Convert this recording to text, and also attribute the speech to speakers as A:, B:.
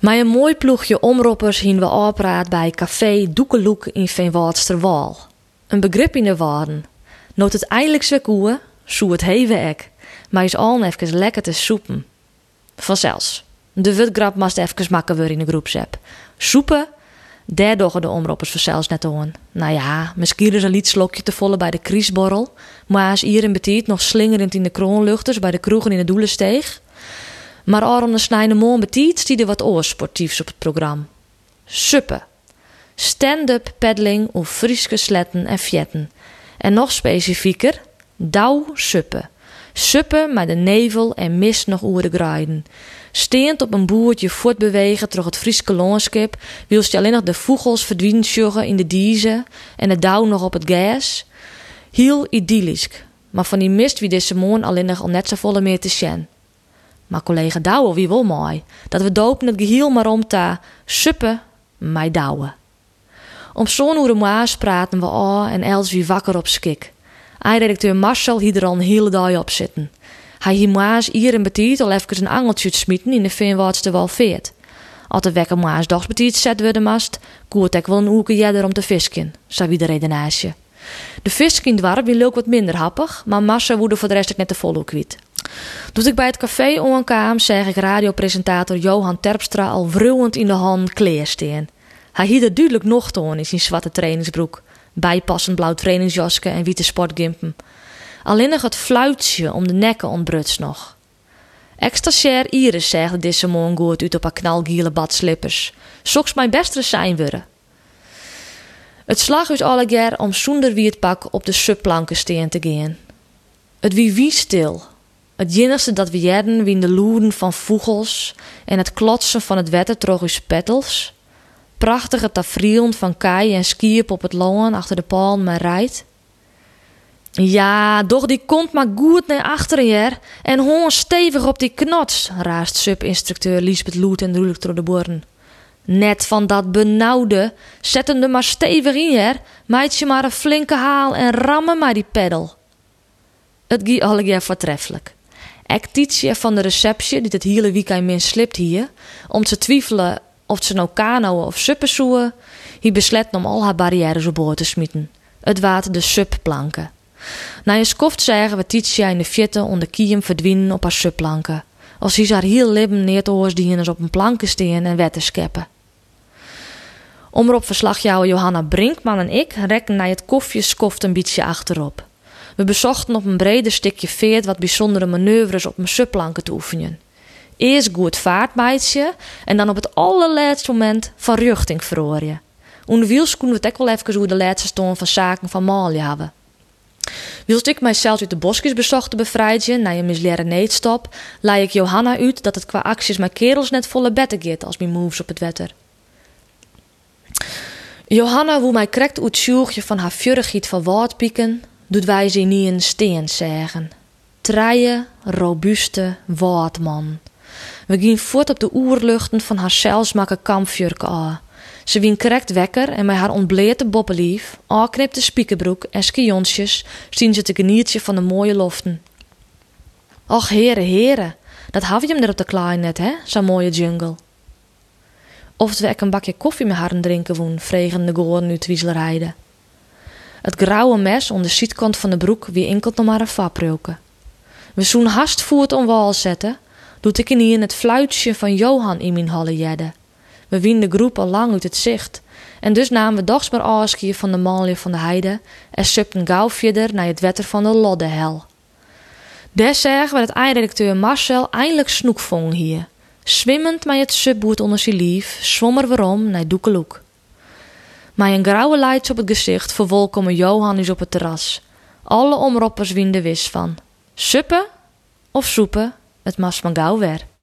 A: Maar een mooi ploegje omroppers hien we opraad bij Café Doekeloek in Veenwoudsterwal. Een begrip in de waarden. Noot het eindelijk zo koe, zo het heven ek. Maar is al even lekker te soepen. Vanzelfs. De wutgrap mast even makken weer in de groepsapp. Soepen, daar doggen de omroppers vanzelfs net aan. Nou ja, misschien is een liet slokje te volle bij de kriesborrel. Maar is hier in betiet nog slingerend in de kroonluchters bij de kroegen in de doelensteeg. Maar de snijden moon betiet stierde wat oor sportiefs op het programma. Suppen. Stand-up paddling of Frieske sletten en fjetten. En nog specifieker, douw suppen. Suppen met de nevel en mist nog oer de graaiden. Steend op een boertje voortbewegen door het Frieske landschap, wilst je alleen nog de vogels verdwijnen in de diezen en de dauw nog op het gas. Heel idyllisch, maar van die mist wie deze morgen alleen nog al net zo volle meer te zien. Maar collega Douwe wie wel mooi, dat we dopen het geheel maar om te suppen mij Douwe. Om zo'n uur maas praten we al en els wie wakker op skik. Eindredacteur Marcel hier er al een hele dag op zitten. Hij hier maas hier en betiet al even een angeltje te smieten in de Veenwoudste wel veert. Als de wekker maas dogs betiet zetten we de mast, koert ik wel een oeke jeder om te visken, zei wie de redenaasje. De visken dwarp wie leuk wat minder happig, maar Massa woede voor de rest net te volle kwiet. Toen ik bij het café onkwam, zeg ik radiopresentator Johan Terpstra al wruwend in de hand kleersteen. Hij hield duidelijk nog toon in zijn zwarte trainingsbroek, bijpassend blauw trainingsjaske en witte sportgimpen. Alleen nog het fluitje om de nekken ontbruts nog. Extra Iris zegde deze morgen goed uit op haar knalgiele badslippers. Soks mijn beste zijn worden. Het slag is allegaar om zonder wietpak op de subplanken steen te gaan. Het wie wie stil. Het enigste dat we jerden wie de loeden van vogels en het klotsen van het wetter troch uw pettels. Prachtige tafrielen van kei en skiep op het loon achter de palm maar rijdt. Ja, doch die komt maar goed naar achteren en hoorn stevig op die knots, raast subinstructeur Lisbeth Loet en roelijk door de boren. Net van dat benauwde, zetten er maar stevig in meid je maar een flinke haal en rammen maar die peddel. Het gie allegear voortreffelijk. Ik van de receptie, die het hele weekend min slipt hier, om te twijfelen of ze nou kanoën of suppen zoeken, hij beslet om al haar barrières op boord te smieten. Het water de subplanken. Na een skoft zeggen we Titia in de fjetten onder kiem verdwijnen op haar subplanken. Als hij haar heel leven neer te op een planken steen en wetten scheppen. Omroepverslagjouwer Johanna Brinkman en ik rekken naar het koffieskoft een beetje achterop. We bezochten op een breder stukje veert wat bijzondere manoeuvres op mijn subplanken te oefenen. Eerst goed vaartmeidje en dan op het allerlaatste moment van richting verrooien. Onder wiels konden we het ook wel even hoe de laatste stoon van zaken van Mali hebben. Wilst ik mijzelf uit de bosjes bezochten bevrijden na je misleren neetstop, laai ik Johanna uit dat het qua acties mijn kerels net volle beter gaat als mijn moves op het wetter. Johanna woe mij krekt uit van haar vuurigheid van woordpieken, doet wij ze niet in steen zeggen. Treie, robuuste woordman. We gingen voort op de oerluchten van haar zelfsmakke kampvuurke aan. Ze wien correct wekker en met haar ontbleerte boppelief, aanknipte spiekerbroek en skionsjes zien ze te genietje van de mooie loften. Och heren, heren, dat had je hem er op de klein net, hè, zo'n mooie jungle. Of we een bakje koffie met haar drinken woen, vregen de goren nu twiezelerheide. Het grauwe mes onder de zietkant van de broek wie enkel nog maar een faproken. We zoen hast voert om wal zetten, doet ik in het fluitje van Johan in mijn halle jedde. We wien de groep al lang uit het zicht. En dus namen we dochs maar afscheid van de manlje van de heide en supten gauw verder naar het wetter van de Loddehel. Des zeggen we dat eindredacteur Marcel eindelijk snoek vong hier. Swimmend met het subboot onder zijn lief, zwommer waarom naar Doekeloek. Met een grauwe leids op het gezicht Johan is op het terras. Alle omroppers wien de wis van. Suppen of soepen, het mas van gauw.